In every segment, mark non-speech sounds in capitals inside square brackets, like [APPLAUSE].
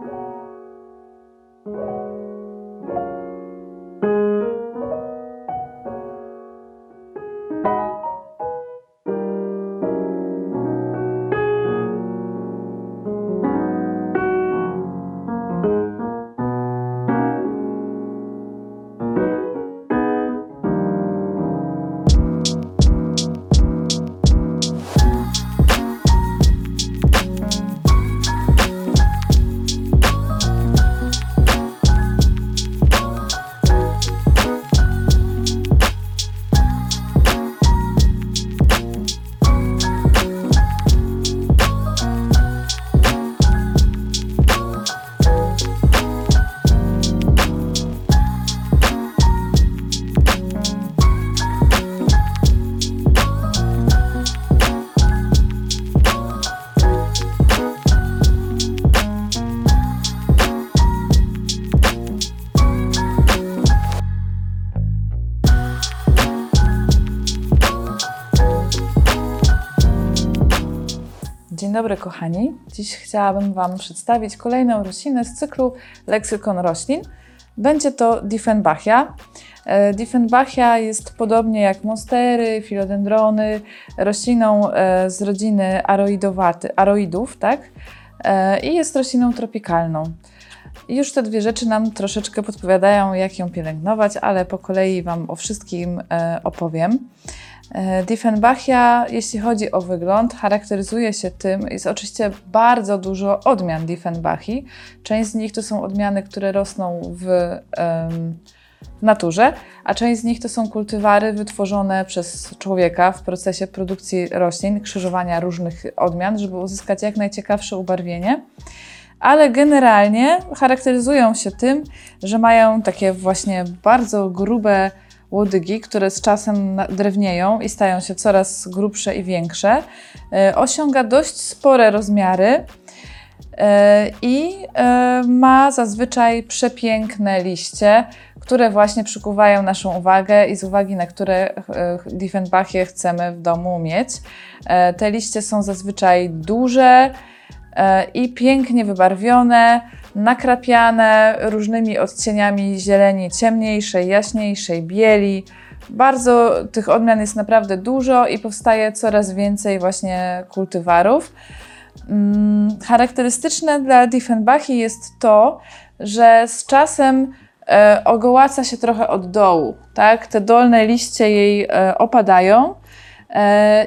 Dzień dobry, kochani. Dziś chciałabym Wam przedstawić kolejną roślinę z cyklu Leksykon Roślin. Będzie to Diefenbachia. E, Diefenbachia jest podobnie jak monstery, filodendrony, rośliną e, z rodziny aroidów, tak? E, I jest rośliną tropikalną. Już te dwie rzeczy nam troszeczkę podpowiadają, jak ją pielęgnować, ale po kolei Wam o wszystkim opowiem. E, Diefenbachia, jeśli chodzi o wygląd, charakteryzuje się tym, jest oczywiście bardzo dużo odmian Diefenbachii. Część z nich to są odmiany, które rosną w, w naturze, a część z nich to są kultywary wytworzone przez człowieka w procesie produkcji roślin, krzyżowania różnych odmian, żeby uzyskać jak najciekawsze ubarwienie. Ale generalnie charakteryzują się tym, że mają takie właśnie bardzo grube łodygi, które z czasem drewnieją i stają się coraz grubsze i większe. E, Osiąga dość spore rozmiary e, i e, ma zazwyczaj przepiękne liście, które właśnie przykuwają naszą uwagę i z uwagi na które Diefenbachie chcemy w domu mieć. Te liście są zazwyczaj duże i pięknie wybarwione, nakrapiane różnymi odcieniami zieleni ciemniejszej, jaśniejszej, bieli. Bardzo tych odmian jest naprawdę dużo i powstaje coraz więcej właśnie kultywarów. Mm, Charakterystyczne dla Diefenbachii jest to, że z czasem e, ogołaca się trochę od dołu, tak? Te dolne liście jej e, opadają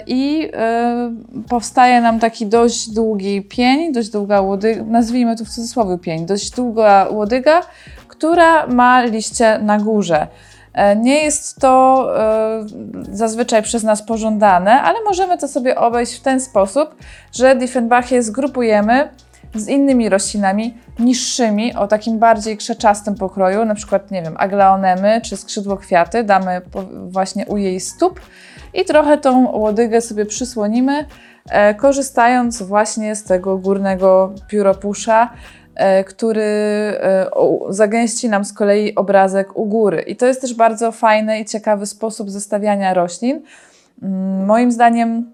i e, powstaje nam taki dość długi pień, dość długa łodyga, nazwijmy to w cudzysłowie pień, dość długa łodyga, która ma liście na górze. E, Nie jest to e, zazwyczaj przez nas pożądane, ale możemy to sobie obejść w ten sposób, że Diefenbachie zgrupujemy z innymi roślinami niższymi, o takim bardziej krzeczastym pokroju, na przykład, nie wiem, aglaonemy czy skrzydłokwiaty, damy po- właśnie u jej stóp i trochę tą łodygę sobie przysłonimy, e, korzystając właśnie z tego górnego pióropusza, e, który e, zagęści nam z kolei obrazek u góry. I to jest też bardzo fajny i ciekawy sposób zestawiania roślin. Mm, Moim zdaniem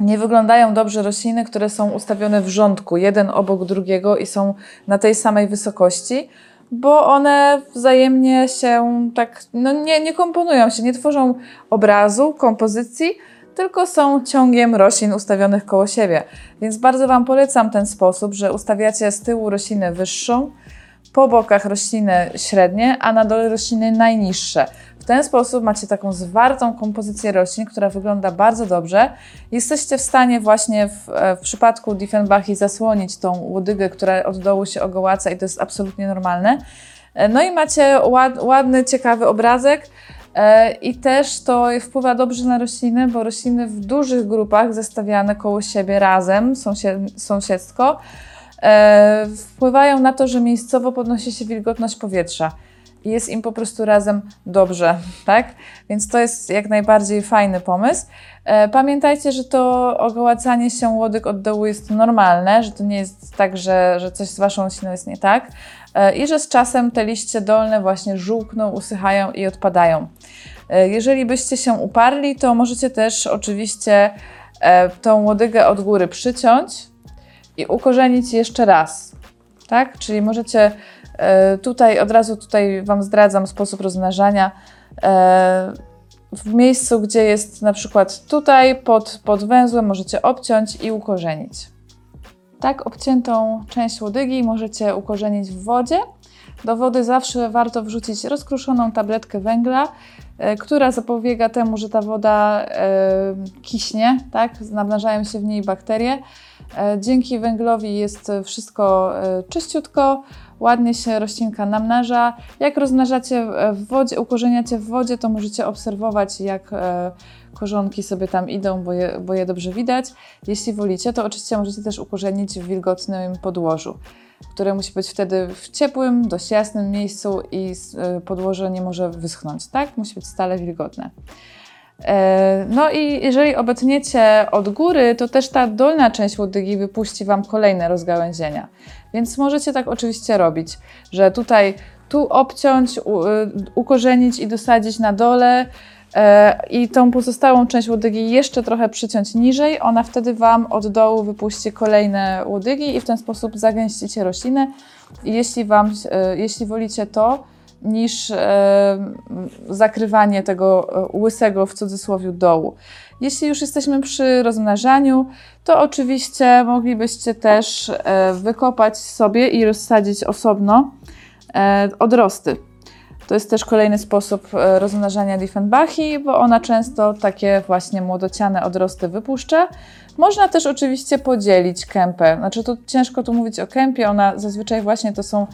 nie wyglądają dobrze rośliny, które są ustawione w rządku, jeden obok drugiego i są na tej samej wysokości, bo one wzajemnie się tak, no nie, nie komponują się, nie tworzą obrazu, kompozycji, tylko są ciągiem roślin ustawionych koło siebie. Więc bardzo Wam polecam ten sposób, że ustawiacie z tyłu roślinę wyższą, po bokach rośliny średnie, a na dole rośliny najniższe. W ten sposób macie taką zwartą kompozycję roślin, która wygląda bardzo dobrze. Jesteście w stanie właśnie w, e, w przypadku Diefenbachii zasłonić tą łodygę, która od dołu się ogołaca i to jest absolutnie normalne. E, No i macie ład, ładny, ciekawy obrazek. E, I też to wpływa dobrze na rośliny, bo rośliny w dużych grupach zestawiane koło siebie razem, sąsied, sąsiedztwo, e, wpływają na to, że miejscowo podnosi się wilgotność powietrza jest im po prostu razem dobrze, tak? Więc to jest jak najbardziej fajny pomysł. E, Pamiętajcie, że to ogołacanie się łodyg od dołu jest normalne, że to nie jest tak, że, że coś z Waszą rośliną jest nie tak e, i że z czasem te liście dolne właśnie żółkną, usychają i odpadają. E, Jeżeli byście się uparli, to możecie też oczywiście tą łodygę od góry przyciąć i ukorzenić jeszcze raz. tak? Czyli możecie tutaj, od razu tutaj Wam zdradzam sposób rozmnażania. E, w miejscu, gdzie jest na przykład tutaj pod, pod węzłem, możecie obciąć i ukorzenić. Tak obciętą część łodygi możecie ukorzenić w wodzie. Do wody zawsze warto wrzucić rozkruszoną tabletkę węgla, e, która zapobiega temu, że ta woda e, kiśnie, tak? namnażają się w niej bakterie. E, dzięki węglowi jest wszystko e, czyściutko, ładnie się roślinka namnaża. Jak rozmnażacie w wodzie, ukorzeniacie w wodzie, to możecie obserwować, jak e, korzonki sobie tam idą, bo je, bo je dobrze widać. Jeśli wolicie, to oczywiście możecie też ukorzenić w wilgotnym podłożu, które musi być wtedy w ciepłym, dość jasnym miejscu i e, podłoże nie może wyschnąć, tak? Musi być stale wilgotne. E, No i jeżeli obetniecie od góry, to też ta dolna część łodygi wypuści Wam kolejne rozgałęzienia. Więc możecie tak oczywiście robić, że tutaj tu obciąć, y, ukorzenić i dosadzić na dole e, i tą pozostałą część łodygi jeszcze trochę przyciąć niżej. Ona wtedy Wam od dołu wypuści kolejne łodygi i w ten sposób zagęścicie roślinę. Jeśli, wam, e, jeśli wolicie to, niż e, zakrywanie tego e, łysego w cudzysłowie dołu. Jeśli już jesteśmy przy rozmnażaniu, to oczywiście moglibyście też e, wykopać sobie i rozsadzić osobno odrosty. To jest też kolejny sposób rozmnażania Diefenbachi, bo ona często takie właśnie młodociane odrosty wypuszcza. Można też oczywiście podzielić kępę. Znaczy tu ciężko tu mówić o kępie, ona zazwyczaj właśnie to są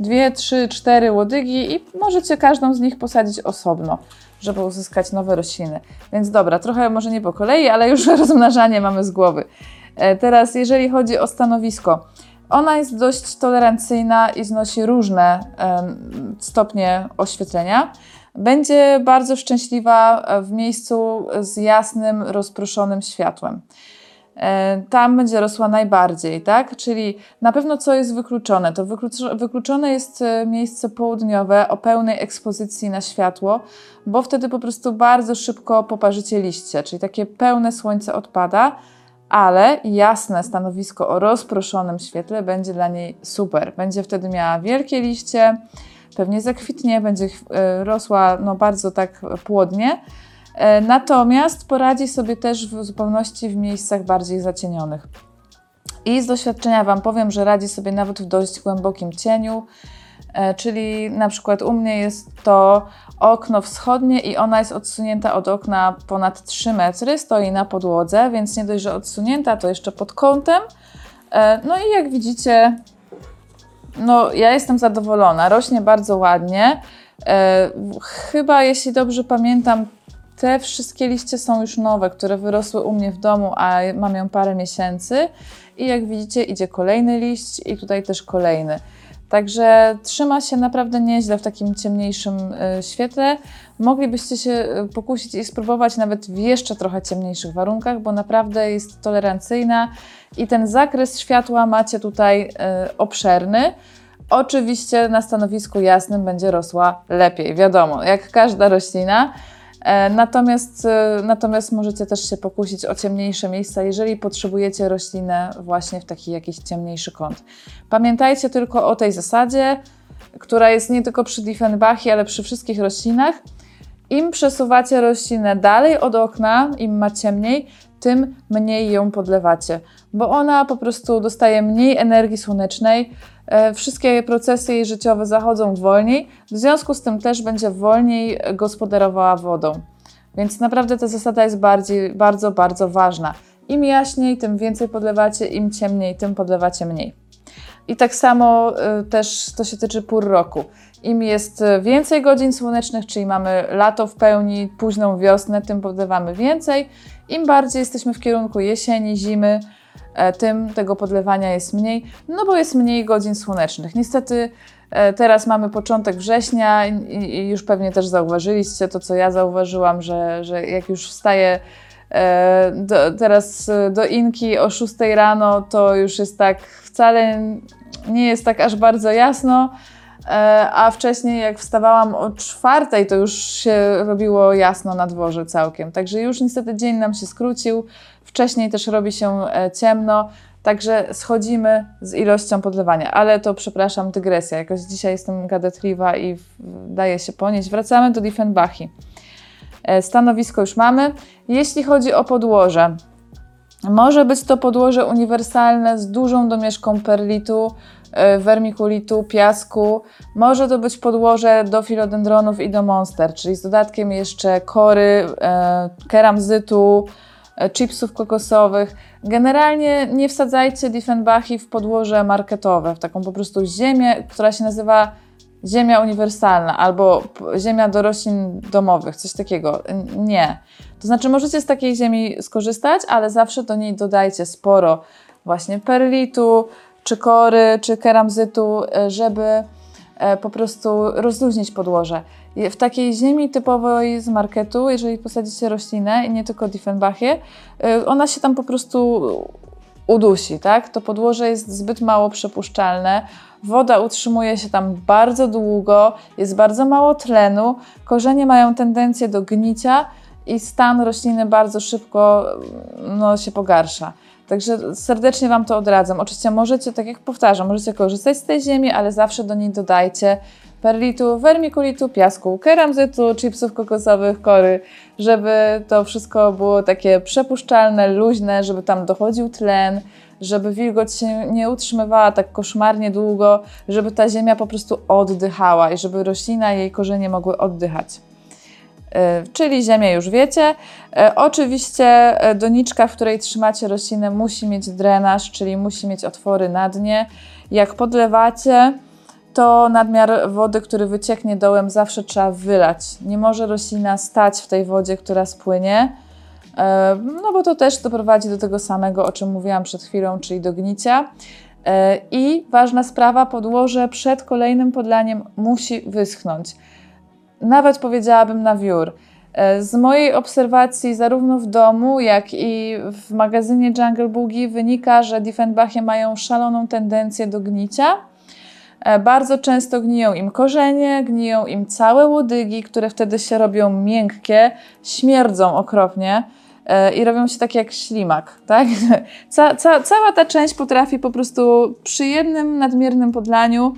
dwie, trzy, cztery łodygi i możecie każdą z nich posadzić osobno, żeby uzyskać nowe rośliny. Więc dobra, trochę może nie po kolei, ale już [LAUGHS] rozmnażanie mamy z głowy. E, Teraz, jeżeli chodzi o stanowisko, ona jest dość tolerancyjna i znosi różne stopnie oświetlenia. Będzie bardzo szczęśliwa e, w miejscu z jasnym, rozproszonym światłem. E, Tam będzie rosła najbardziej, tak? Czyli na pewno co jest wykluczone? To wyklucz- wykluczone jest e, miejsce południowe o pełnej ekspozycji na światło, bo wtedy po prostu bardzo szybko poparzycie liście, czyli takie pełne słońce odpada, ale jasne stanowisko o rozproszonym świetle będzie dla niej super. Będzie wtedy miała wielkie liście, pewnie zakwitnie, będzie e, rosła no, bardzo tak płodnie. E, Natomiast poradzi sobie też w zupełności w miejscach bardziej zacienionych. I z doświadczenia Wam powiem, że radzi sobie nawet w dość głębokim cieniu, e, czyli na przykład u mnie jest to okno wschodnie i ona jest odsunięta od okna ponad 3 metry, stoi na podłodze, więc nie dość, że odsunięta, to jeszcze pod kątem. E, No i jak widzicie, no ja jestem zadowolona, rośnie bardzo ładnie. Chyba, jeśli dobrze pamiętam, te wszystkie liście są już nowe, które wyrosły u mnie w domu, a mam ją parę miesięcy. I jak widzicie, idzie kolejny liść i tutaj też kolejny. Także trzyma się naprawdę nieźle w takim ciemniejszym y, świetle. Moglibyście się y, pokusić i spróbować nawet w jeszcze trochę ciemniejszych warunkach, bo naprawdę jest tolerancyjna i ten zakres światła macie tutaj y, obszerny. Oczywiście na stanowisku jasnym będzie rosła lepiej, wiadomo, jak każda roślina. E, Natomiast, e, natomiast możecie też się pokusić o ciemniejsze miejsca, jeżeli potrzebujecie roślinę właśnie w taki jakiś ciemniejszy kąt. Pamiętajcie tylko o tej zasadzie, która jest nie tylko przy Diefenbachie, ale przy wszystkich roślinach. Im przesuwacie roślinę dalej od okna, im ma ciemniej, tym mniej ją podlewacie, bo ona po prostu dostaje mniej energii słonecznej, wszystkie procesy jej życiowe zachodzą wolniej, w związku z tym też będzie wolniej gospodarowała wodą. Więc naprawdę ta zasada jest bardziej, bardzo, bardzo ważna. Im jaśniej, tym więcej podlewacie, im ciemniej, tym podlewacie mniej. I tak samo y, też to się tyczy pór roku. Im jest y, więcej godzin słonecznych, czyli mamy lato w pełni, późną wiosnę, tym podlewamy więcej. Im bardziej jesteśmy w kierunku jesieni, zimy, e, tym tego podlewania jest mniej, no bo jest mniej godzin słonecznych. Niestety e, teraz mamy początek września i, już pewnie też zauważyliście to, co ja zauważyłam, że, że jak już wstaję e, do, teraz e, do Inki o 6 rano, to już jest tak wcale nie jest tak aż bardzo jasno, e, a wcześniej jak wstawałam o czwartej, to już się robiło jasno na dworze całkiem. Także już niestety dzień nam się skrócił. Wcześniej też robi się e, ciemno, Także schodzimy z ilością podlewania, ale to przepraszam, dygresja. Jakoś dzisiaj jestem gadatliwa i daje się ponieść. Wracamy do Diefenbachi. E, Stanowisko już mamy. Jeśli chodzi o podłoże, może być to podłoże uniwersalne z dużą domieszką perlitu, e, wermikulitu, piasku. Może to być podłoże do filodendronów i do monster, czyli z dodatkiem jeszcze kory, keramzytu, chipsów kokosowych. Generalnie nie wsadzajcie Diefenbachi w podłoże marketowe, w taką po prostu ziemię, która się nazywa ziemia uniwersalna albo ziemia do roślin domowych, coś takiego. Nie. To znaczy, możecie z takiej ziemi skorzystać, ale zawsze do niej dodajcie sporo właśnie perlitu, czy kory, czy keramzytu, e, żeby e, po prostu rozluźnić podłoże. W takiej ziemi typowej z marketu, jeżeli posadzicie roślinę i nie tylko Diefenbachie, e, ona się tam po prostu udusi, tak? To podłoże jest zbyt mało przepuszczalne, woda utrzymuje się tam bardzo długo, jest bardzo mało tlenu, korzenie mają tendencję do gnicia i stan rośliny bardzo szybko no, się pogarsza. Także serdecznie Wam to odradzam. Oczywiście możecie, tak jak powtarzam, możecie korzystać z tej ziemi, ale zawsze do niej dodajcie perlitu, wermikulitu, piasku, keramzytu, chipsów kokosowych, kory, żeby to wszystko było takie przepuszczalne, luźne, żeby tam dochodził tlen, żeby wilgoć się nie utrzymywała tak koszmarnie długo, żeby ta ziemia po prostu oddychała i żeby roślina i jej korzenie mogły oddychać. E, Czyli ziemię już wiecie. E, Oczywiście e, doniczka, w której trzymacie roślinę, musi mieć drenaż, czyli musi mieć otwory na dnie. Jak podlewacie, to nadmiar wody, który wycieknie dołem, zawsze trzeba wylać. Nie może roślina stać w tej wodzie, która spłynie, e, no bo to też doprowadzi do tego samego, o czym mówiłam przed chwilą, czyli do gnicia. E, I ważna sprawa, podłoże przed kolejnym podlaniem musi wyschnąć nawet powiedziałabym na wiór. E, Z mojej obserwacji, zarówno w domu, jak i w magazynie Jungle Boogie, wynika, że Diefenbachie mają szaloną tendencję do gnicia. E, Bardzo często gniją im korzenie, gniją im całe łodygi, które wtedy się robią miękkie, śmierdzą okropnie e, i robią się takie jak ślimak, tak? [LAUGHS] Ca, ca, cała ta część potrafi po prostu przy jednym nadmiernym podlaniu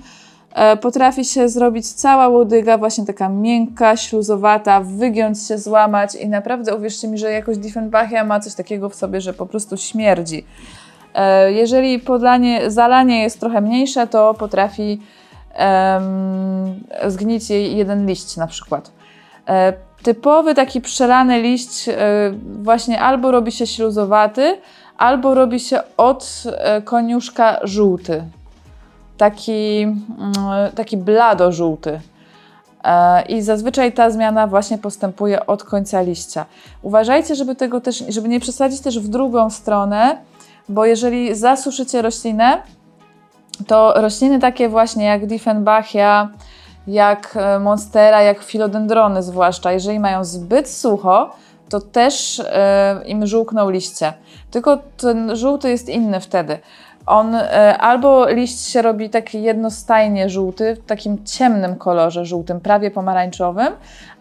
e, potrafi się zrobić cała łodyga właśnie taka miękka, śluzowata, wygiąć się, złamać i naprawdę uwierzcie mi, że jakoś Diefenbachia ma coś takiego w sobie, że po prostu śmierdzi. E, Jeżeli podlanie, zalanie jest trochę mniejsze, to potrafi em, zgnić jej jeden liść na przykład. E, Typowy taki przelany liść e, właśnie albo robi się śluzowaty, albo robi się od e, koniuszka żółty. Taki, mm, taki blado-żółty. E, I zazwyczaj ta zmiana właśnie postępuje od końca liścia. Uważajcie, żeby tego też, żeby nie przesadzić też w drugą stronę, bo jeżeli zasuszycie roślinę, to rośliny takie właśnie jak Diefenbachia, jak e, Monstera, jak filodendrony zwłaszcza, jeżeli mają zbyt sucho, to też e, im żółkną liście. Tylko ten żółty jest inny wtedy. On e, albo liść się robi taki jednostajnie żółty, w takim ciemnym kolorze żółtym, prawie pomarańczowym,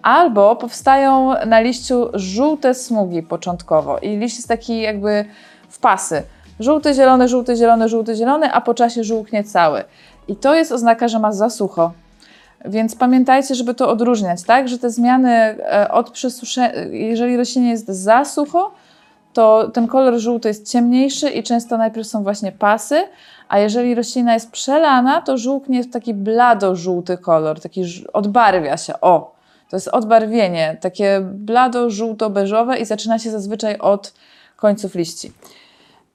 albo powstają na liściu żółte smugi początkowo i liść jest taki jakby w pasy. Żółty, zielony, żółty, zielony, żółty, zielony, a po czasie żółknie cały. I to jest oznaka, że ma za sucho. Więc pamiętajcie, żeby to odróżniać, tak? Że te zmiany e, od przesuszenia, jeżeli roślinie jest za sucho, to ten kolor żółty jest ciemniejszy i często najpierw są właśnie pasy, a jeżeli roślina jest przelana, to żółknie w taki blado-żółty kolor, taki odbarwia się. O, to jest odbarwienie, takie blado-żółto-beżowe i zaczyna się zazwyczaj od końców liści.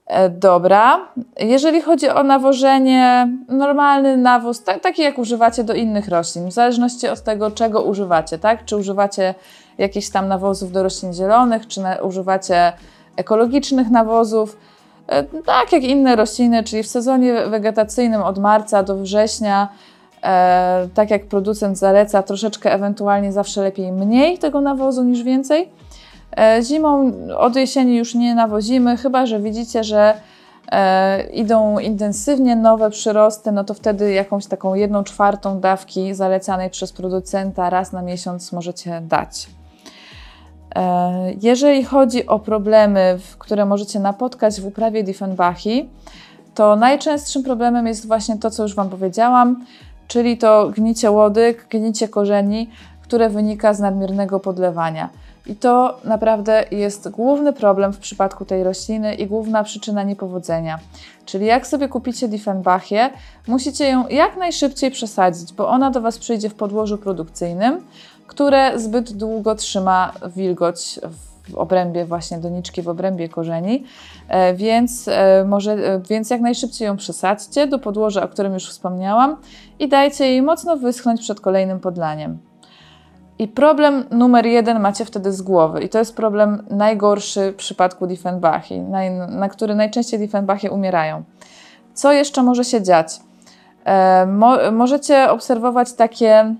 E, Dobra. Jeżeli chodzi o nawożenie, normalny nawóz, tak, taki jak używacie do innych roślin, w zależności od tego, czego używacie, tak? Czy używacie jakichś tam nawozów do roślin zielonych, czy używacie ekologicznych nawozów, e, tak jak inne rośliny, czyli w sezonie wegetacyjnym od marca do września, e, tak jak producent zaleca, troszeczkę ewentualnie zawsze lepiej mniej tego nawozu niż więcej. E, Zimą od jesieni już nie nawozimy, chyba że widzicie, że e, idą intensywnie nowe przyrosty, no to wtedy jakąś taką jedną czwartą dawki zalecanej przez producenta raz na miesiąc możecie dać. E, Jeżeli chodzi o problemy, które możecie napotkać w uprawie Diefenbachi, to najczęstszym problemem jest właśnie to, co już Wam powiedziałam, czyli to gnicie łodyg, gnicie korzeni, które wynika z nadmiernego podlewania. I to naprawdę jest główny problem w przypadku tej rośliny i główna przyczyna niepowodzenia. Czyli jak sobie kupicie Diefenbachię, musicie ją jak najszybciej przesadzić, bo ona do Was przyjdzie w podłożu produkcyjnym, które zbyt długo trzyma wilgoć w obrębie właśnie doniczki, w obrębie korzeni, E, więc, e, może, e, więc jak najszybciej ją przesadźcie do podłoża, o którym już wspomniałam i dajcie jej mocno wyschnąć przed kolejnym podlaniem. I problem numer jeden macie wtedy z głowy. I to jest problem najgorszy w przypadku Diefenbachi, na, na który najczęściej Diefenbachie umierają. Co jeszcze może się dziać? E, mo, możecie obserwować takie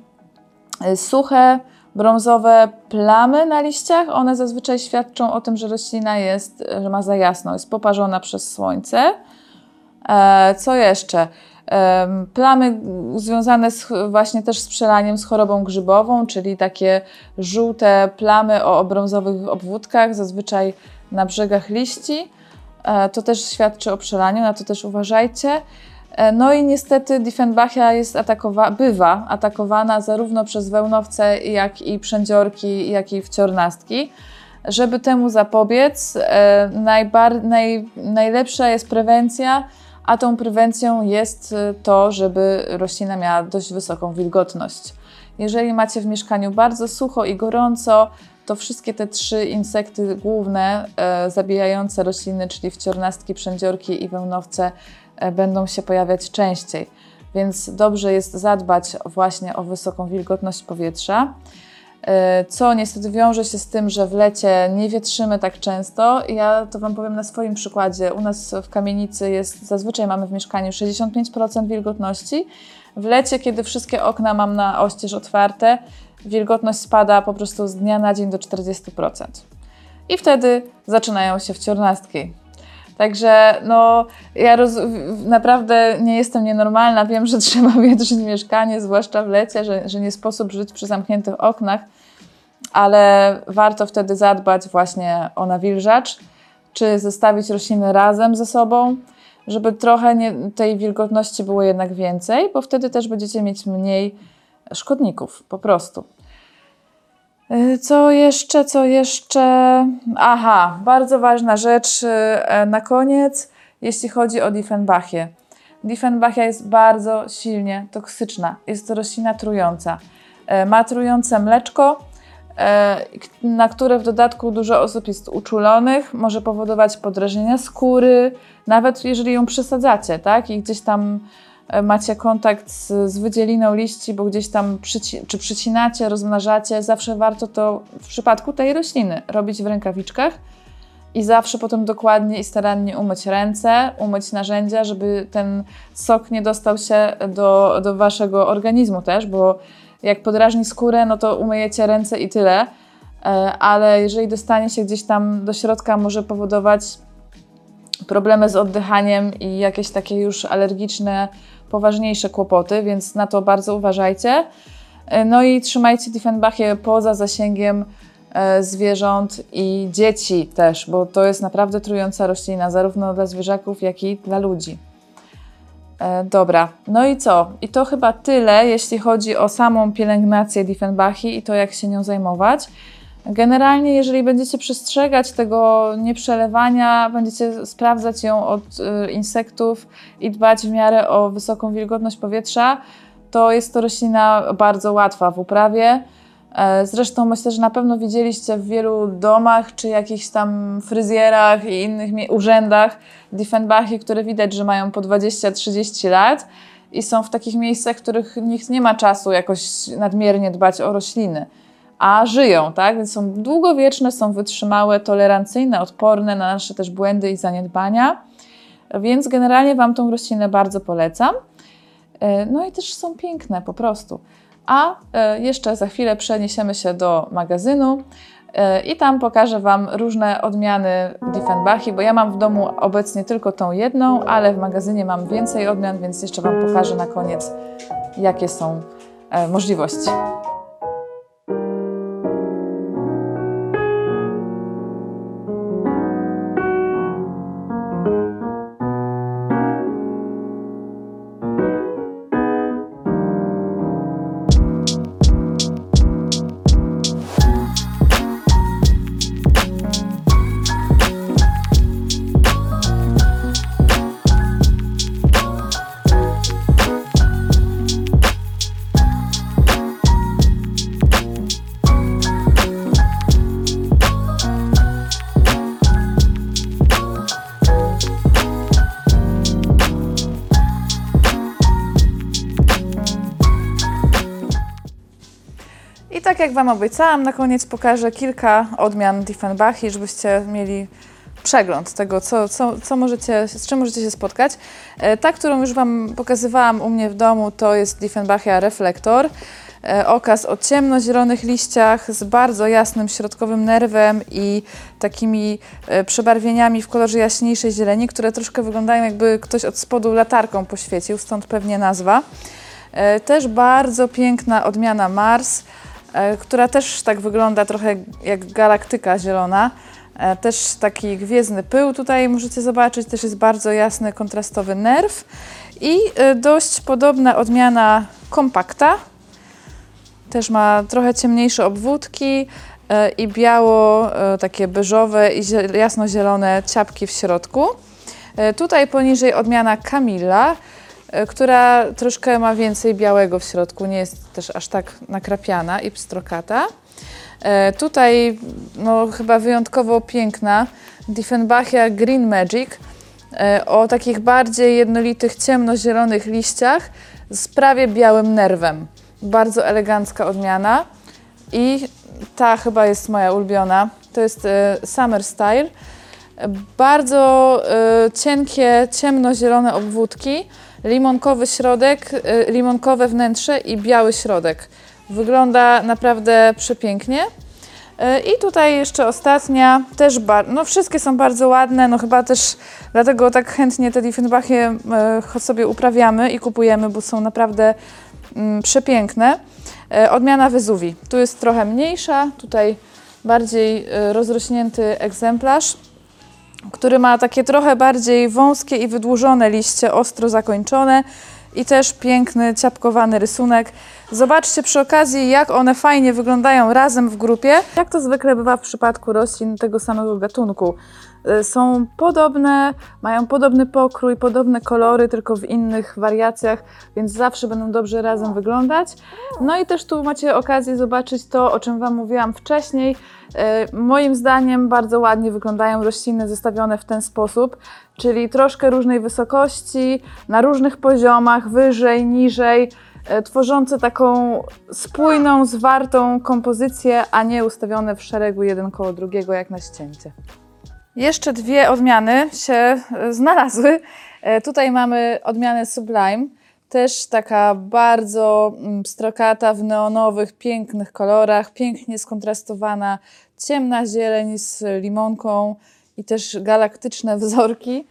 e, suche, brązowe plamy na liściach. One zazwyczaj świadczą o tym, że roślina jest, że ma za jasno, jest poparzona przez słońce. E, co jeszcze? Plamy związane z, właśnie też z przelaniem z chorobą grzybową, czyli takie żółte plamy o brązowych obwódkach, zazwyczaj na brzegach liści. E, To też świadczy o przelaniu, na to też uważajcie. E, No i niestety Diefenbachia jest atakowa- bywa atakowana zarówno przez wełnowce, jak i przędziorki, jak i wciornastki. Żeby temu zapobiec, e, najbar- naj- najlepsza jest prewencja, a tą prewencją jest e, to, żeby roślina miała dość wysoką wilgotność. Jeżeli macie w mieszkaniu bardzo sucho i gorąco, to wszystkie te trzy insekty główne e, zabijające rośliny, czyli wciornastki, przędziorki i wełnowce, e, będą się pojawiać częściej. Więc dobrze jest zadbać właśnie o wysoką wilgotność powietrza. E, Co niestety wiąże się z tym, że w lecie nie wietrzymy tak często. Ja to Wam powiem na swoim przykładzie. U nas w kamienicy jest, zazwyczaj mamy w mieszkaniu 65% wilgotności. W lecie, kiedy wszystkie okna mam na oścież otwarte, wilgotność spada po prostu z dnia na dzień do 40%. I wtedy zaczynają się wciornastki. Także no, ja naprawdę nie jestem nienormalna. Wiem, że [LAUGHS] trzeba wietrzyć mieszkanie, zwłaszcza w lecie, że, że nie sposób żyć przy zamkniętych oknach, ale warto wtedy zadbać właśnie o nawilżacz, czy zestawić rośliny razem ze sobą, żeby trochę nie, tej wilgotności było jednak więcej, bo wtedy też będziecie mieć mniej szkodników, po prostu. Y, Co jeszcze, co jeszcze? Aha, bardzo ważna rzecz e, na koniec, jeśli chodzi o Diefenbachię. Diefenbachia jest bardzo silnie toksyczna. Jest to roślina trująca. E, Ma trujące mleczko, e, na które w dodatku dużo osób jest uczulonych. Może powodować podrażnienia skóry, nawet jeżeli ją przesadzacie, tak? I gdzieś tam e, macie kontakt z, z wydzieliną liści, bo gdzieś tam przyci- czy przycinacie, rozmnażacie, zawsze warto to w przypadku tej rośliny robić w rękawiczkach i zawsze potem dokładnie i starannie umyć ręce, umyć narzędzia, żeby ten sok nie dostał się do, do waszego organizmu też, bo jak podrażni skórę, no to umyjecie ręce i tyle, E, ale jeżeli dostanie się gdzieś tam do środka, może powodować problemy z oddychaniem i jakieś takie już alergiczne, poważniejsze kłopoty, więc na to bardzo uważajcie. E, No i trzymajcie Diefenbachie poza zasięgiem e, zwierząt i dzieci też, bo to jest naprawdę trująca roślina, zarówno dla zwierzaków, jak i dla ludzi. E, Dobra, no i co? I to chyba tyle, jeśli chodzi o samą pielęgnację Diefenbachi i to, jak się nią zajmować. Generalnie, jeżeli będziecie przestrzegać tego nieprzelewania, będziecie sprawdzać ją od y, insektów i dbać w miarę o wysoką wilgotność powietrza, to jest to roślina bardzo łatwa w uprawie. E, Zresztą myślę, że na pewno widzieliście w wielu domach czy jakichś tam fryzjerach i innych urzędach Diefenbachy, które widać, że mają po 20-30 lat i są w takich miejscach, w których nikt nie ma czasu jakoś nadmiernie dbać o rośliny, a żyją, tak? Więc są długowieczne, są wytrzymałe, tolerancyjne, odporne na nasze też błędy i zaniedbania. Więc generalnie Wam tą roślinę bardzo polecam. E, No i też są piękne po prostu. A e, jeszcze za chwilę przeniesiemy się do magazynu e, i tam pokażę Wam różne odmiany Diefenbachi, bo ja mam w domu obecnie tylko tą jedną, ale w magazynie mam więcej odmian, więc jeszcze Wam pokażę na koniec, jakie są możliwości. Tak jak Wam obiecałam, na koniec pokażę kilka odmian Diefenbachi, żebyście mieli przegląd tego, co, co, co możecie, z czym możecie się spotkać. E, Ta, którą już Wam pokazywałam u mnie w domu, to jest Diefenbachia Reflektor. E, Okaz o ciemnozielonych liściach z bardzo jasnym środkowym nerwem i takimi e, przebarwieniami w kolorze jaśniejszej zieleni, które troszkę wyglądają jakby ktoś od spodu latarką poświecił, stąd pewnie nazwa. Też bardzo piękna odmiana Mars, która też tak wygląda trochę jak galaktyka zielona. E, Też taki gwiezdny pył tutaj możecie zobaczyć, też jest bardzo jasny, kontrastowy nerw. I e, dość podobna odmiana kompakta, też ma trochę ciemniejsze obwódki e, i biało, e, takie beżowe i zie- jasnozielone ciapki w środku. E, Tutaj poniżej odmiana Camilla, e, która troszkę ma więcej białego w środku, nie jest też aż tak nakrapiana i pstrokata. E, Tutaj no, chyba wyjątkowo piękna Diefenbachia Green Magic e, o takich bardziej jednolitych, ciemnozielonych liściach z prawie białym nerwem. Bardzo elegancka odmiana i ta chyba jest moja ulubiona. To jest e, Summer Style. Bardzo e, cienkie, ciemnozielone obwódki, limonkowy środek, e, limonkowe wnętrze i biały środek. Wygląda naprawdę przepięknie. E, I tutaj jeszcze ostatnia, też no wszystkie są bardzo ładne, no chyba też dlatego tak chętnie te Diefenbachie sobie uprawiamy i kupujemy, bo są naprawdę mm, przepiękne. Odmiana Wezuwi. Tu jest trochę mniejsza, tutaj bardziej rozrośnięty egzemplarz, który ma takie trochę bardziej wąskie i wydłużone liście, ostro zakończone i też piękny, ciapkowany rysunek. Zobaczcie przy okazji, jak one fajnie wyglądają razem w grupie. Jak to zwykle bywa w przypadku roślin tego samego gatunku. Y, Są podobne, mają podobny pokrój, podobne kolory, tylko w innych wariacjach, więc zawsze będą dobrze razem wyglądać. No i też tu macie okazję zobaczyć to, o czym Wam mówiłam wcześniej. Y, Moim zdaniem bardzo ładnie wyglądają rośliny zestawione w ten sposób, czyli troszkę różnej wysokości, na różnych poziomach, wyżej, niżej, e, tworzące taką spójną, zwartą kompozycję, a nie ustawione w szeregu jeden koło drugiego jak na ścięcie. Jeszcze dwie odmiany się e, znalazły. E, Tutaj mamy odmianę Sublime, też taka bardzo mm, pstrokata w neonowych, pięknych kolorach, pięknie skontrastowana, ciemna zieleń z limonką i też galaktyczne wzorki.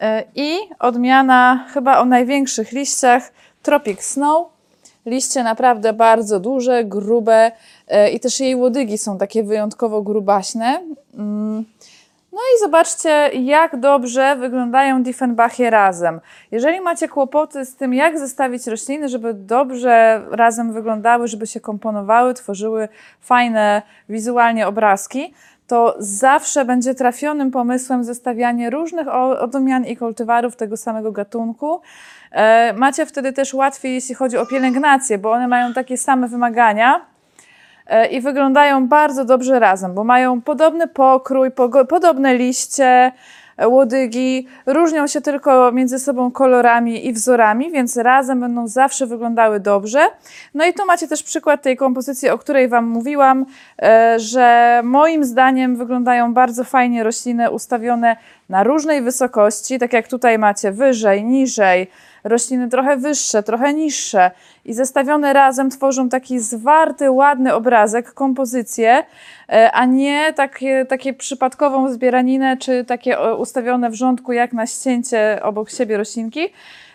E, I odmiana chyba o największych liściach Tropic Snow. Liście naprawdę bardzo duże, grube i też jej łodygi są takie wyjątkowo grubaśne. No i zobaczcie, jak dobrze wyglądają Diefenbachie razem. Jeżeli macie kłopoty z tym, jak zestawić rośliny, żeby dobrze razem wyglądały, żeby się komponowały, tworzyły fajne wizualnie obrazki, to zawsze będzie trafionym pomysłem zestawianie różnych odmian i kultywarów tego samego gatunku. E, Macie wtedy też łatwiej, jeśli chodzi o pielęgnację, bo one mają takie same wymagania i wyglądają bardzo dobrze razem, bo mają podobny pokrój, podobne liście, e, łodygi, różnią się tylko między sobą kolorami i wzorami, więc razem będą zawsze wyglądały dobrze. No i tu macie też przykład tej kompozycji, o której Wam mówiłam, e, że moim zdaniem wyglądają bardzo fajnie rośliny ustawione na różnej wysokości, tak jak tutaj macie wyżej, niżej, rośliny trochę wyższe, trochę niższe i zestawione razem tworzą taki zwarty, ładny obrazek, kompozycję, e, a nie takie, takie przypadkową zbieraninę, czy takie e, ustawione w rządku jak na ścięcie obok siebie roślinki.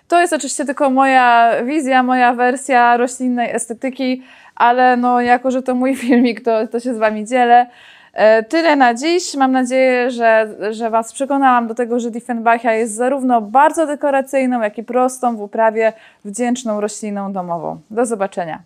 To jest oczywiście tylko moja wizja, moja wersja roślinnej estetyki, ale no jako, że to mój [LAUGHS] filmik, to, to się z Wami dzielę. E, Tyle na dziś. Mam nadzieję, że, że Was przekonałam do tego, że Diefenbachia jest zarówno bardzo dekoracyjną, jak i prostą w uprawie wdzięczną rośliną domową. Do zobaczenia.